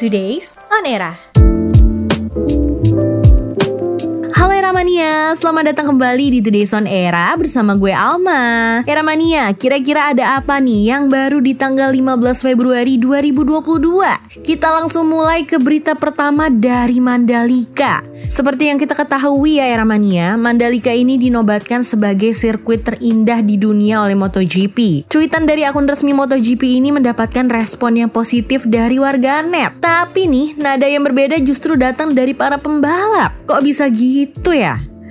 Today's On Era. Eramania, selamat datang kembali di Today's On Era bersama gue Alma. Eramania, kira-kira ada apa nih yang baru di tanggal 15 Februari 2022? Kita langsung mulai ke berita pertama dari Mandalika. Seperti yang kita ketahui ya Eramania, Mandalika ini dinobatkan sebagai sirkuit terindah di dunia oleh MotoGP. Cuitan dari akun resmi MotoGP ini mendapatkan respon yang positif dari warganet. Tapi nih, nada yang berbeda justru datang dari para pembalap. Kok bisa gitu ya?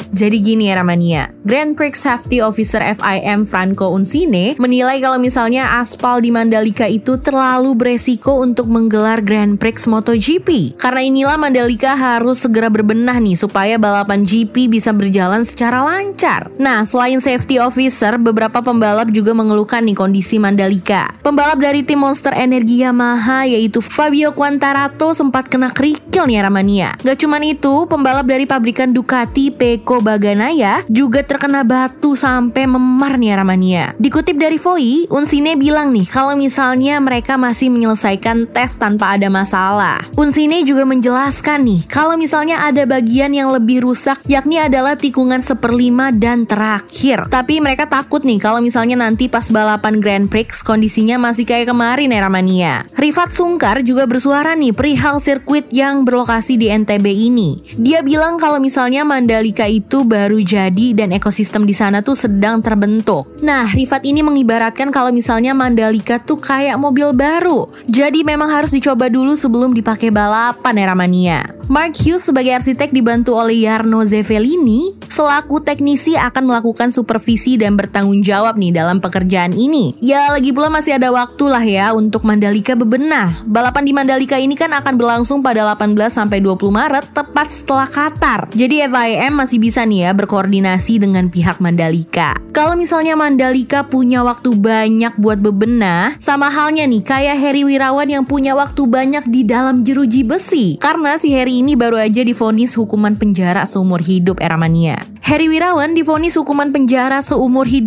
Jadi gini ya Ramania, Grand Prix Safety Officer FIM Franco Unsine menilai kalau misalnya aspal di Mandalika itu terlalu beresiko untuk menggelar Grand Prix MotoGP. Karena inilah Mandalika harus segera berbenah nih supaya balapan GP bisa berjalan secara lancar. Nah, selain safety officer, beberapa pembalap juga mengeluhkan nih kondisi Mandalika. Pembalap dari tim Monster Energi Yamaha yaitu Fabio Quantarato sempat kena kerikil nih Ramania. Gak cuman itu, pembalap dari pabrikan Ducati Peko Baganaya juga terkena batu sampai memar nih Ramania. Dikutip dari Voi, Unsine bilang nih kalau misalnya mereka masih menyelesaikan tes tanpa ada masalah. Unsine juga menjelaskan nih kalau misalnya ada bagian yang lebih rusak yakni adalah tikungan seperlima dan terakhir. Tapi mereka takut nih kalau misalnya nanti pas balapan Grand Prix kondisinya masih kayak kemarin ya. Rifat Sungkar juga bersuara nih perihal sirkuit yang berlokasi di NTB ini. Dia bilang kalau misalnya Mandalika itu itu baru jadi dan ekosistem di sana tuh sedang terbentuk. Nah, Rifat ini mengibaratkan kalau misalnya Mandalika tuh kayak mobil baru. Jadi memang harus dicoba dulu sebelum dipakai balapan ya Ramania. Mark Hughes sebagai arsitek dibantu oleh Yarno Zevelini selaku teknisi akan melakukan supervisi dan bertanggung jawab nih dalam pekerjaan ini. Ya lagi pula masih ada waktu lah ya untuk Mandalika bebenah. Balapan di Mandalika ini kan akan berlangsung pada 18 sampai 20 Maret tepat setelah Qatar. Jadi FIM masih bisa bisa nih ya berkoordinasi dengan pihak Mandalika. Kalau misalnya Mandalika punya waktu banyak buat bebenah, sama halnya nih kayak Harry Wirawan yang punya waktu banyak di dalam jeruji besi. Karena si Harry ini baru aja difonis hukuman penjara seumur hidup era mania. Harry Wirawan difonis hukuman penjara seumur hidup